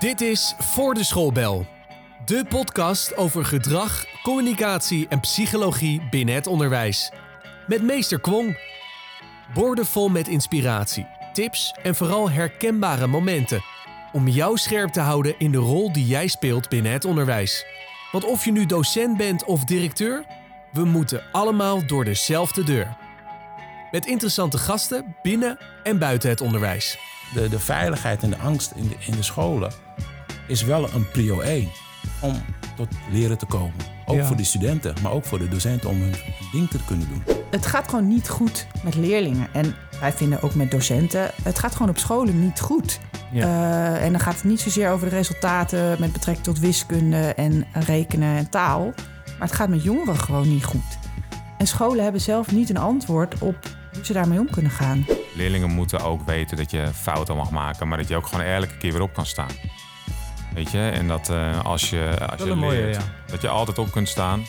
Dit is Voor de Schoolbel. De podcast over gedrag, communicatie en psychologie binnen het onderwijs. Met meester Kwong. Boordevol met inspiratie, tips en vooral herkenbare momenten. Om jou scherp te houden in de rol die jij speelt binnen het onderwijs. Want of je nu docent bent of directeur, we moeten allemaal door dezelfde deur. Met interessante gasten binnen en buiten het onderwijs. De, de veiligheid en de angst in de, in de scholen is wel een prio 1 om tot leren te komen. Ook Ja. voor de studenten, maar ook voor de docenten om hun ding te kunnen doen. Het gaat gewoon niet goed met leerlingen. En wij vinden ook met docenten, het gaat gewoon op scholen niet goed. Ja. Eh, en dan gaat het niet zozeer over de resultaten met betrekking tot wiskunde en rekenen en taal. Maar het gaat met jongeren gewoon niet goed. En scholen hebben zelf niet een antwoord op hoe ze daarmee om kunnen gaan. Leerlingen moeten ook weten dat je fouten mag maken, maar dat je ook gewoon elke keer weer op kan staan. Weet je, en dat eh, als je, als je mooie, leert ja. dat je altijd op kunt staan,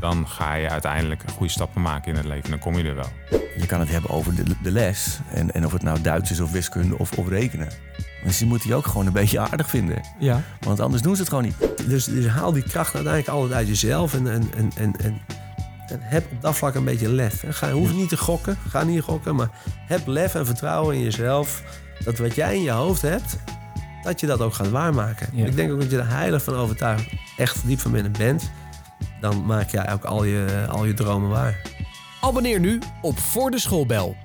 dan ga je uiteindelijk goede stappen maken in het leven. Dan kom je er wel. Je kan het hebben over de, de les. En, en of het nou Duits is of wiskunde of, of rekenen. Maar ze moeten je ook gewoon een beetje aardig vinden. Ja. Want anders doen ze het gewoon niet. Dus, dus haal die kracht uiteindelijk altijd uit jezelf. En, en, en, en, en, en heb op dat vlak een beetje lef. En Ga, hoef niet te gokken, ga niet gokken. Maar heb lef en vertrouwen in jezelf. Dat wat jij in je hoofd hebt, dat je dat ook gaat waarmaken. Ja. Ik denk ook dat je er heilig van overtuigd echt diep van binnen bent. Dan maak jij ook al je, al je dromen waar. Abonneer nu op Voor de Schoolbel